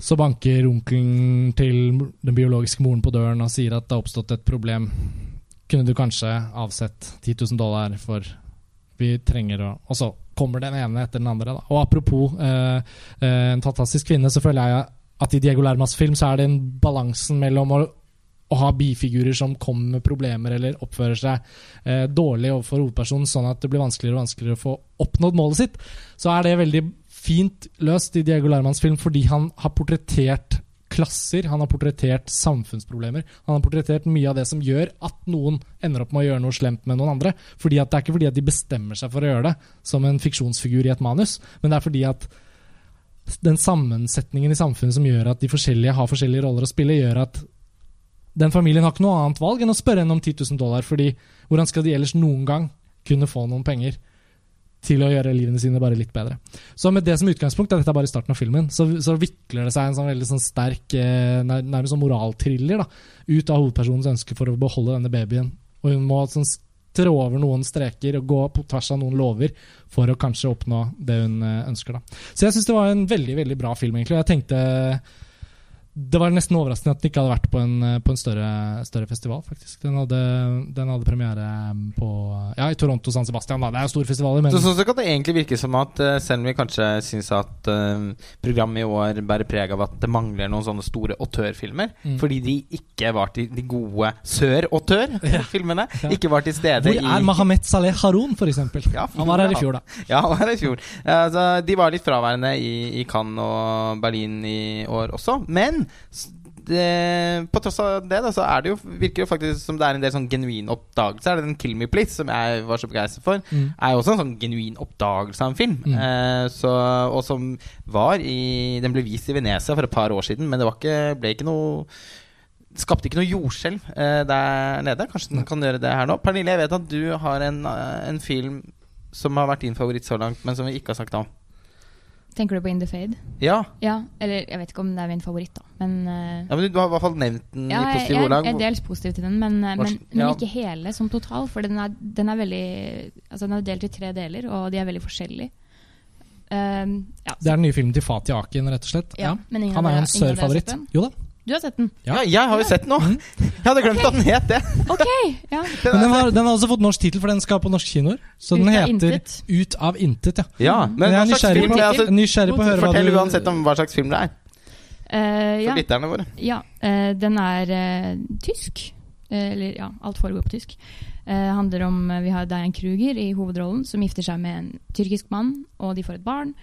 så banker onkelen til den biologiske moren på døren og sier at det har oppstått et problem. Kunne du kanskje avsett 10 000 dollar for vi trenger å Og så kommer den ene etter den andre. Da. Og apropos eh, eh en fantastisk kvinne, så føler jeg at i Diego Lermas film så er det en balansen mellom å å ha bifigurer som kommer med problemer eller oppfører seg eh, dårlig overfor hovedpersonen, sånn at det blir vanskeligere og vanskeligere å få oppnådd målet sitt, så er det veldig fint løst i Diego Larmans film fordi han har portrettert klasser, han har portrettert samfunnsproblemer. Han har portrettert mye av det som gjør at noen ender opp med å gjøre noe slemt med noen andre. Fordi at Det er ikke fordi at de bestemmer seg for å gjøre det som en fiksjonsfigur i et manus, men det er fordi at den sammensetningen i samfunnet som gjør at de forskjellige har forskjellige roller å spille, gjør at den familien har ikke noe annet valg enn å spørre henne om 10 000 dollar, fordi hvordan skal de ellers noen gang kunne få noen penger til å gjøre livene sine bare litt bedre? Så med det som utgangspunkt, er dette bare starten av filmen, så, så vikler det seg en sånn veldig sånn sterk, eh, nærmest sånn moralthriller, ut av hovedpersonens ønske for å beholde denne babyen. Og hun må sånn trå over noen streker og gå på tvers av noen lover for å kanskje oppnå det hun eh, ønsker. Da. Så jeg syns det var en veldig veldig bra film, egentlig. Jeg tenkte det var nesten overraskende at den ikke hadde vært på en, eh, på en større, større, festival, faktisk. Den hadde, den hadde, premiere mm, på Ja, i Toronto San Sebastian, da. Det er jo store festivaler, men Så så, så kan det egentlig virke som at uh, selv om vi kanskje syns at uh, programmet i år bærer preg av at det mangler noen sånne store autørfilmer, mm. fordi de ikke var til de gode sør-autør-filmene, ja. ikke var til stede Hvor er Mahamet Saleh Haroun, eksempel? Ja, han var her i fjor, da. Ja, han var her i fjor. Uh, de var litt fraværende i, i Cannes og Berlin i år også, men det, på tross av det, da, så er det jo, virker det faktisk som det er en del sånn genuin oppdagelse. Er det den 'Kill Me Please', som jeg var så begeistret for, mm. er jo også en sånn genuin oppdagelse av en film. Mm. Eh, så, og som var i Den ble vist i Venezia for et par år siden, men det ikke, ble ikke noe Skapte ikke noe jordskjelv eh, der nede. Kanskje den kan gjøre det her nå. Pernille, jeg vet at du har en, eh, en film som har vært din favoritt så langt, men som vi ikke har sagt om. Tenker du på In the Fade? Ja. ja. Eller jeg vet ikke om det er min favoritt, da. Men, uh, ja, men du har i hvert fall nevnt den ja, i positive ordelag. Jeg er dels positiv til den, men, uh, men, men ja. ikke hele som total. For den er, den er, veldig Altså den er delt i tre deler, og de er veldig forskjellige. Um, ja, det er den nye filmen til Fatih Akin, rett og slett. Ja, Han er jo en sør-favoritt. Jo da. Du har sett den? Ja, jeg har jo sett den òg! Jeg hadde glemt okay. at den het det. Okay, ja. Men den har, den har, også fått norsk tittel, for den skal på norske kinoer. Så den heter intet. Ut av intet. Ja, ja men jeg er nysgjerrig på, altså, nysgjerrig på å høre Fortell uansett om hva slags film det er. Uh, for ja. lytterne våre. Ja, uh, den er uh, tysk. eller ja, alt foregår på tysk. Uh, handler om, Vi har Dian Kruger i hovedrollen, som gifter seg med en tyrkisk mann, og de får et barn.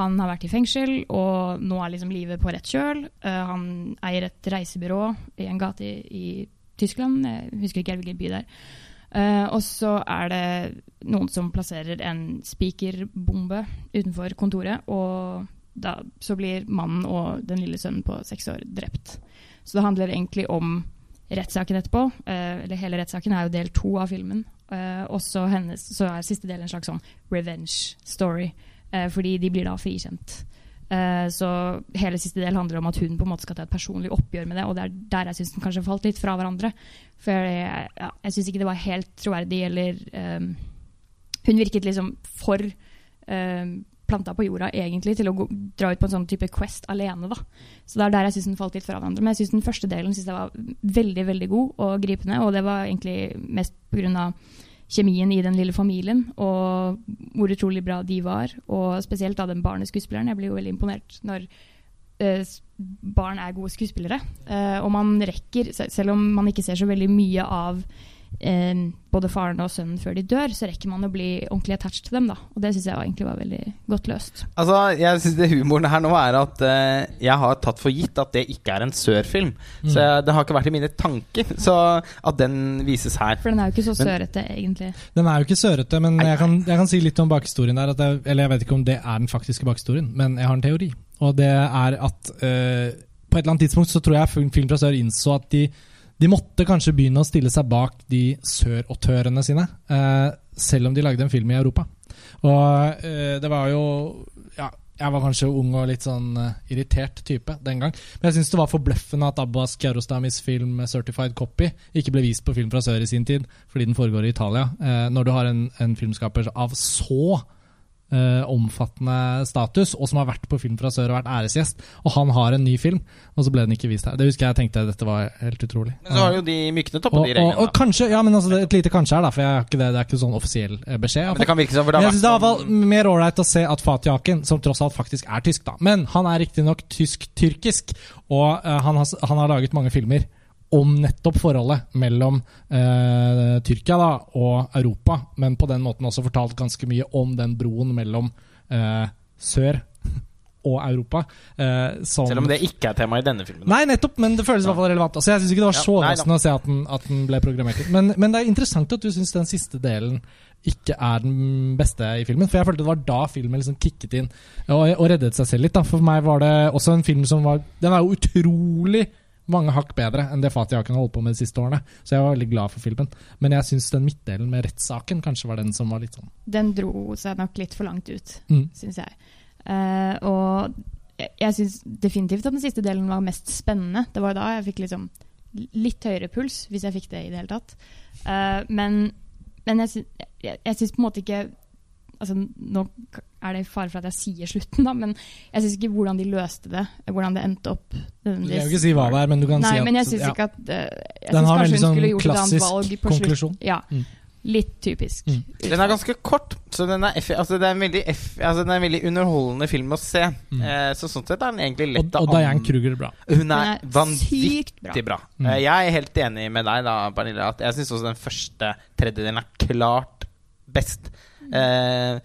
Han har vært i fengsel, og nå er liksom livet på rett kjøl. Uh, han eier et reisebyrå i en gate i, i Tyskland, jeg husker ikke hvilken by det er. Uh, og så er det noen som plasserer en spikerbombe utenfor kontoret, og da, så blir mannen og den lille sønnen på seks år drept. Så det handler egentlig om rettssaken etterpå. Uh, eller hele rettssaken er jo del to av filmen. Uh, og så er siste del en slags sånn revenge story. Eh, fordi de blir da frikjent. Eh, så hele siste del handler om at hun på en måte skal ta et personlig oppgjør med det. Og det er der jeg syns den kanskje falt litt fra hverandre. For jeg, ja, syns ikke det var helt troverdig eller um, Hun virket liksom for um, planta på jorda egentlig til å gå, dra ut på en sånn type quest alene. da. Så det er der jeg syns den falt litt fra hverandre. Men jeg syns den første delen synes jeg var veldig veldig god og gripende. Og det var egentlig mest pga. Kjemien i den lille familien og hvor utrolig bra de var. Og spesielt av den barneskuespilleren. Jeg blir jo veldig imponert når uh, barn er gode skuespillere. Uh, og man rekker, selv om man ikke ser så veldig mye av eh, både faren og sønnen før de dør, så rekker man å bli ordentlig attached til dem. da Og det syns jeg egentlig var veldig godt løst. Altså, jeg synes det Humoren her nå er at eh, jeg har tatt for gitt at det ikke er en sør-film. Mm. Så jeg, det har ikke vært i mine tanker Så at den vises her. For den er jo ikke så sørete, egentlig. Den er jo ikke sørete, men jeg kan, jeg kan si litt om bakhistorien der. Jeg, eller jeg vet ikke om det er den faktiske bakhistorien, men jeg har en teori. Og det er at eh, på et eller annet tidspunkt så tror jeg Film fra Sør innså at de de måtte kanskje begynne å stille seg bak de sørautørene sine, eh, selv om de lagde en film i Europa. Og eh, det var jo ja, jeg var kanskje ung og litt sånn uh, irritert type den gang. Men jeg syns det var forbløffende at Abbas Kiarostamis film 'Certified Copy' ikke ble vist på Film fra sør i sin tid, fordi den foregår i Italia. Når du har en, en filmskaper av så Uh, omfattende status, og som har vært på Film fra sør og vært æresgjest. Og han har en ny film, og så ble den ikke vist her. Det husker jeg tenkte dette var helt utrolig. Men så har jo de myknet opp på de reglene. Og, og, kanskje, ja, men altså, Et lite kanskje her, da, for jeg har ikke det, det er ikke sånn offisiell eh, beskjed. Men det kan virke som for det har vært sånn... det sånn... mer ålreit å se at Fatih Akin, som tross alt faktisk er tysk, da, men han er riktignok tysk-tyrkisk, og uh, han, har, han har laget mange filmer om nettopp forholdet mellom eh, Tyrkia da, og Europa, men på den måten også fortalt ganske mye om den broen mellom eh, sør og Europa. Eh, Selv om det ikke er tema i denne filmen? Nei, nettopp, men det føles i hvert fall relevant. Altså, jeg syns ikke det var så overraskende å se at den, at den, ble programmert men, men, det er interessant at du syns den siste delen ikke er den beste i filmen. For jeg følte det var da filmen liksom kicket inn og, og reddet seg selv litt. Da. For meg var det også en film som var Den er jo utrolig mange hakk bedre enn det Fatih har holdt på med de siste årene. Så jeg var veldig glad for filmen. Men jeg syns den midtdelen med rettssaken kanskje var den som var litt sånn Den dro seg nok litt for langt ut, mm. syns jeg. Uh, og jeg, jeg syns definitivt at den siste delen var mest spennende. Det var da jeg fikk liksom litt høyere puls, hvis jeg fikk det i det hele tatt. Uh, men, men jeg, jeg, jeg syns på en måte ikke altså, Nå er det fare for at jeg sier slutten, da, men jeg syns ikke hvordan de løste det. Hvordan det endte opp. Du kan jo ikke si hva det er, men du kan Nei, si at men jeg syns ja. ikke at uh, Jeg syns har veldig sånn skulle gjort et annet valg på konklusjon. slutt. Ja. Mm. Litt typisk. Mm. Den er ganske kort, så den er, altså, det er en veldig, altså, det er en veldig underholdende film å se. Mm. Eh, så sånn sett er den egentlig lett å Og, og Diane Kruger bra. Hun er, er vanvittig bra. bra. Mm. Eh, jeg er helt enig med deg, da, Pernille, at jeg syns også den første tredjedelen er klart best. Eh,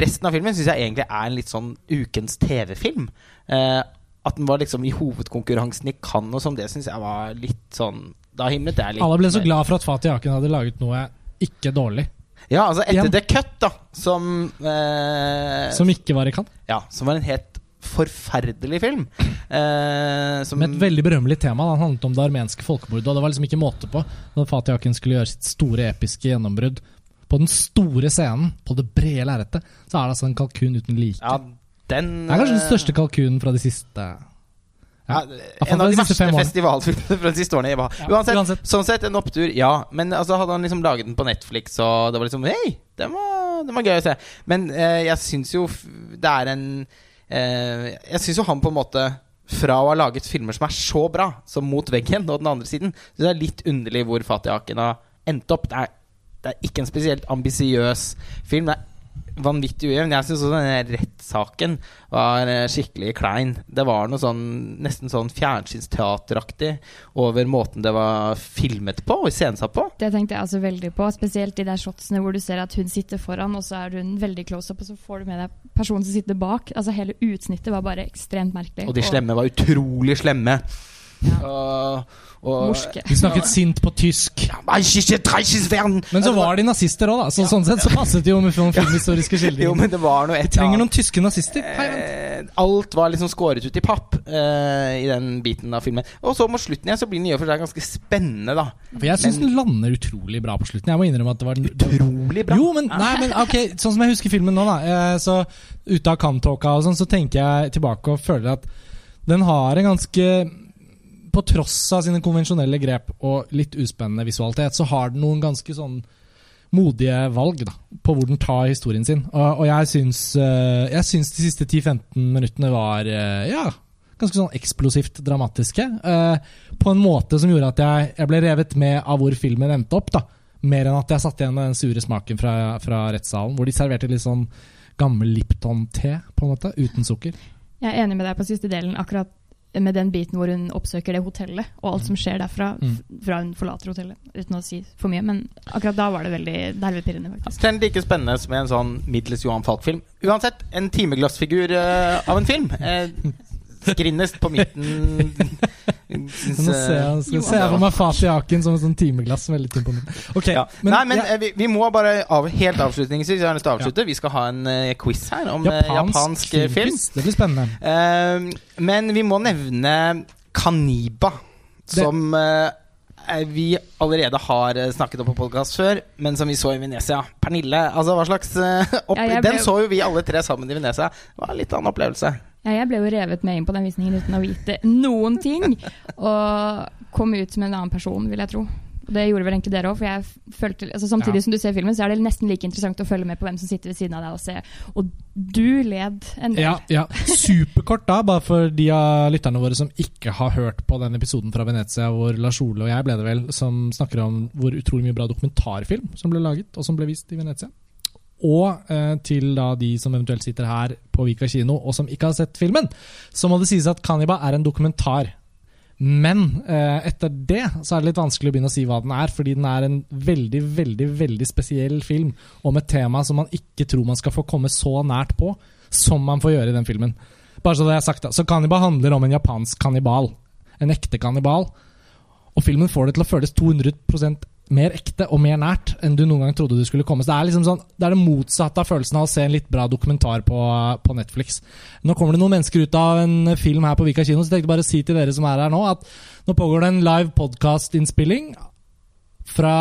Resten av filmen syns jeg egentlig er en litt sånn ukens TV-film. Eh, at den var liksom i hovedkonkurransen i Cannes og sånn, det syns jeg var litt sånn Da himlet jeg litt. Alle ble så glad for at Fatih Aken hadde laget noe ikke dårlig. Ja, altså etter Igjen. The Cut, da, som eh, Som ikke var i Cannes? Ja, som var en helt forferdelig film. Eh, Med et veldig berømmelig tema. Den handlet om det armenske folkemordet. Og det var liksom ikke måte på når Fatih Akin skulle gjøre sitt store, episke gjennombrudd på den store scenen, på det brede lerretet, så er det altså en kalkun uten like. Ja, den, det er kanskje den største kalkunen fra de siste ja, en av de, verste festivalfilmene fra de siste årene. Ja, uansett, uansett, Sånn sett, en opptur, ja. Men altså, hadde han liksom laget den på Netflix, og det var liksom Hei, den var, den var gøy å se. Men eh, jeg syns jo det er en eh, Jeg syns jo han på en måte fra å ha laget filmer som er så bra, som Mot veggen og den andre siden, så det er litt underlig hvor Fatih Akin har endt opp. Det er det er ikke en spesielt ambisiøs film. Det er vanvittig ujevn. Jeg syns også denne rettssaken var eh, skikkelig klein. Det var noe sånn nesten sånn fjernsynsteateraktig over måten det var filmet på og iscenesatt på. Det tenkte jeg altså veldig på, spesielt de der shotsene hvor du ser at hun sitter foran, og så er hun veldig close up, og så får du med deg personen som sitter bak. Altså Hele utsnittet var bare ekstremt merkelig. Og de slemme var utrolig slemme. Ja. Og, og Morske. De snakket sint på tysk. Men så var de nazister òg, da. Så sånn sett så passet det jo med noen filmhistoriske Jo, men det var noe et Trenger noen tyske nazister. Hei. Eh, alt var liksom skåret ut i papp uh, i den biten av filmen. Og så mot slutten igjen så blir den i og for seg ganske spennende, da. For jeg syns den lander utrolig bra på slutten. Jeg må innrømme at det var Utrolig bra. Jo, men, nei, men ok, sånn som jeg husker filmen nå, da. eh, Så ute av kamptåka og sånn, så tenker jeg tilbake og føler at den har en ganske På tross av sine konvensjonelle grep og litt uspennende visualitet, så har den noen ganske sånn modige valg da, på hvor den tar historien sin. Og, og jeg syns eh, Jeg syns de siste 10-15 minuttene var eh, ja, ganske sånn eksplosivt dramatiske. eh, på en måte som gjorde at jeg, jeg ble revet med av hvor filmen endte opp. da Mer enn at jeg satt igjen med den sure smaken fra, fra rettssalen, hvor de serverte litt sånn gammel Lipton-te, på en måte, uten sukker. Jeg er enig med deg på siste delen, akkurat med den biten hvor hun oppsøker det hotellet, og alt som skjer derfra, Mm. fra hun forlater hotellet. Uten å si for mye, men akkurat da var det veldig nervepirrende, faktisk. Den like spennende som en sånn middels Johan Falk-film. Uansett, en timeglassfigur uh, av en film. Eh, skrinnest på midten. Synes, Nå ser jeg, eh, ser jeg for meg Fatih Akin som et sånn timeglass. Veldig er på midten. Ok, ja. Nei, men ja, eh, vi, vi må bare av, helt avslutningsvis Jeg har lyst til å avslutte. Vi skal ha en uh, quiz her om japansk, japansk eh, film. Det blir spennende. Uh, men vi må nevne Kaniba, Det- som eh, eh, vi allerede har eh, snakket om på podkast før, men som vi så i Venezia. Pernille, altså hva slags uh, opp Ja, ble- Den så jo vi alle tre sammen i Venezia. Det var en litt annen opplevelse. Ja, jeg ble jo revet med inn på den visningen uten å vite noen ting. Og kom ut som en annen person, vil jeg tro. Og Det gjorde vel egentlig dere òg, for jeg følte altså Samtidig Ja. som du ser filmen, så er det nesten like interessant å følge med på hvem som sitter ved siden av deg og se. Og du led en del. Ja, ja. Superkort da, bare for de av lytterne våre som ikke har hørt på den episoden fra Venezia hvor Lars Ole og jeg ble det vel, som snakker om hvor utrolig mye bra dokumentarfilm som ble laget, og som ble vist i Venezia. Og eh, til da de som eventuelt sitter her på Vika kino og som ikke har sett filmen, så må det sies at Kanniba er en dokumentar. Men eh, etter det så er det litt vanskelig å begynne å si hva den er, fordi den er en veldig, veldig veldig spesiell film om et tema som man ikke tror man skal få komme så nært på som man får gjøre i den filmen. Bare så det er sagt da. Så Kanniba handler om en japansk kannibal. En ekte kannibal. Og filmen får det til å føles 200 mer ekte og mer nært enn du noen gang trodde du skulle komme. Så det er liksom sånn, det er det motsatte av følelsen av å se en litt bra dokumentar på, på Netflix. Nå kommer det noen mennesker ut av en film her på Vika kino, så jeg tenkte bare å si til dere som er her nå, at nå pågår det en live podcast-innspilling fra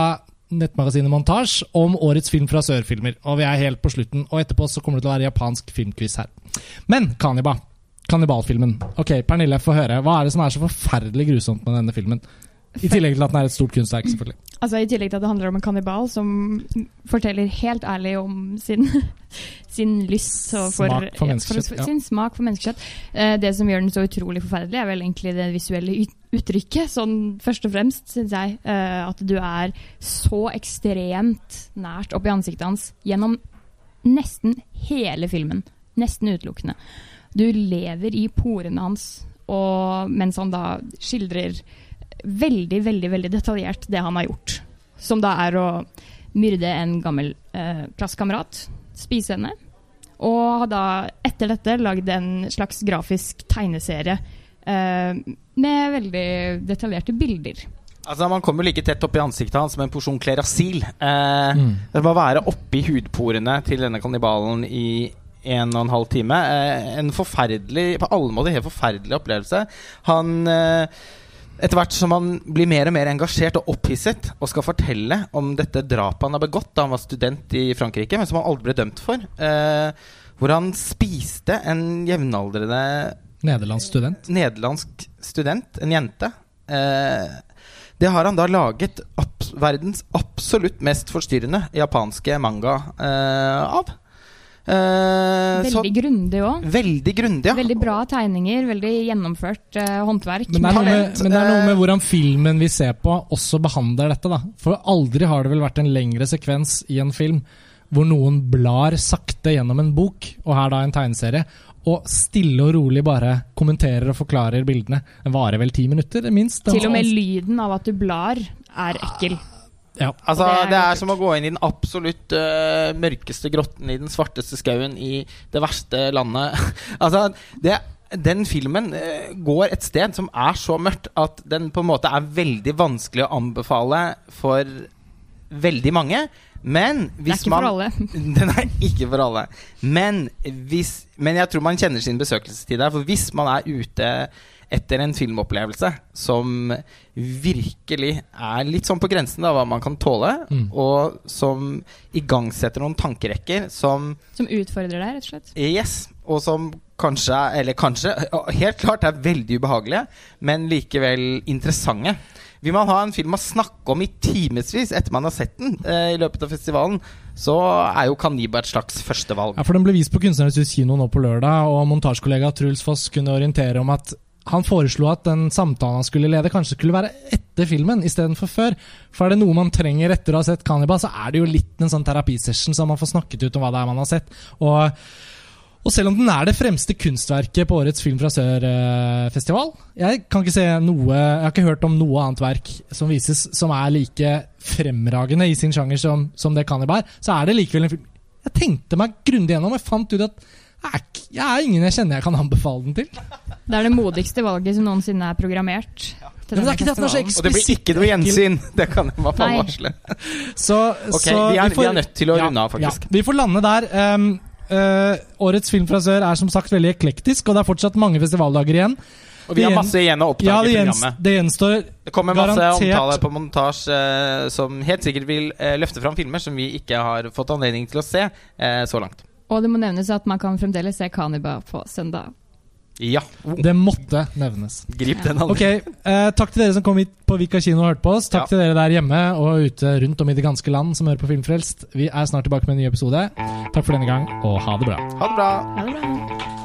nettmagasinet Montage om årets film fra sørfilmer. Og vi er helt på slutten, og etterpå så kommer det til å være japansk filmquiz her. Men Kaniba, kannibalfilmen. Ok, Pernille, få høre. Hva er det som er så forferdelig grusomt med denne filmen? I tillegg til at den er et stort kunstverk, selvfølgelig. Altså I tillegg til at det handler om en kannibal som forteller helt ærlig om sin, sin lyst for, Smak for menneskekjøtt, for. Sin smak for menneskekjøtt. Eh, det som gjør den så utrolig forferdelig, er vel egentlig det visuelle uttrykket. Sånn først og fremst, syns jeg. Eh, at du er så ekstremt nært oppi ansiktet hans gjennom nesten hele filmen. Nesten utelukkende. Du lever i porene hans, og mens han da skildrer veldig, veldig veldig detaljert det han har gjort. Som da er å myrde en gammel eh, klassekamerat, spise henne, og har da etter dette lagd en slags grafisk tegneserie eh, med veldig detaljerte bilder. Altså Man kommer like tett oppi ansiktet hans som en porsjon klerasil. Eh, Mm. Det må være oppi hudporene til denne kannibalen i en og en halv time. Eh, en forferdelig, på alle måter helt forferdelig opplevelse. Han eh, etter hvert som han blir mer og mer engasjert og opphisset og skal fortelle om dette drapet han har begått da han var student i Frankrike, men som han aldri ble dømt for, eh, hvor han spiste en jevnaldrende Nederlandsk student. nederlandsk student, en jente. Eh, det har han da laget ab verdens absolutt mest forstyrrende japanske manga eh, av. Eh, så- Veldig grundig òg. Veldig grundig, ja. Veldig bra tegninger, veldig gjennomført uh, håndverk. Men det, er noe med, men det er noe eh, med hvordan filmen vi ser på, også behandler dette. da. For aldri har det vel vært en lengre sekvens i en film hvor noen blar sakte gjennom en bok, og her da en tegneserie, og stille og rolig bare kommenterer og forklarer bildene. Den varer vel ti minutter, minst. Til og med lyden av at du blar, er ekkel. Ja. Altså, Det er det er som å gå inn i den absolutt uh, mørkeste grotten i den svarteste skauen i det verste landet. altså, det den filmen uh, går et sted som er så mørkt at den på en måte er veldig vanskelig å anbefale for veldig mange. Men er hvis ikke man for alle. Den er ikke for alle. Men, hvis, men jeg tror man kjenner sin besøkelsestid der. For hvis man er ute etter en filmopplevelse som virkelig er litt sånn på grensen av hva man kan tåle, Mm. og som igangsetter noen tankerekker som Som utfordrer deg, rett og slett. Yes, og som kanskje, er- eller kanskje, helt klart er veldig ubehagelige, men likevel interessante. Vil man ha en film å snakke om i timevis etter man har sett den eh, i løpet av festivalen, så er jo 'Kaniba' et slags førstevalg. Ja, for Den ble vist på Kunstnernes hus kino nå på lørdag, og montasjekollega Truls Foss kunne orientere om at han foreslo at den samtalen han skulle lede, kanskje skulle være etter filmen istedenfor før. For er det noe man trenger etter å ha sett Cannibal, så er det jo litt en sånn terapisession, så man får snakket ut om hva det er man har sett. Og, og selv om den er det fremste kunstverket på årets Film fra Sør-festival Jeg kan ikke se noe Jeg har ikke hørt om noe annet verk som vises som er like fremragende i sin sjanger som, som det Cannibal. Så er det likevel en film Jeg tenkte meg grundig gjennom, jeg fant ut at jeg er, er ingen jeg kjenner jeg kan anbefale den til. Det er det modigste valget som noensinne er programmert. Til Men det er ikke det at den er så festivalen. Og det blir ikke noe gjensyn! Det kan jeg fall varsle. Så, Ok, så vi er, får- vi er nødt til å Ja, runde av, faktisk. Ja, vi får lande der. Um, uh, årets Film fra sør er som sagt veldig eklektisk, og det er fortsatt mange festivaldager igjen. Og vi har masse igjen å oppdage Ja, det, i programmet. det gjenstår Det kommer masse garantert- omtale på montasje eh, som helt sikkert vil eh, løfte fram filmer som vi ikke har fått anledning til å se eh, så langt. Og det må nevnes at man kan fremdeles se Kaniba på søndag. Ja. Oh, Det måtte nevnes. grip den Ok, eh, Takk til dere som kom hit på Vika kino og hørte på oss. Takk Ja. til dere der hjemme og ute rundt om i det ganske land som hører på Filmfrelst. Vi er snart tilbake med en ny episode. Takk for denne gang, og ha det bra. Ha det bra. Ha det bra.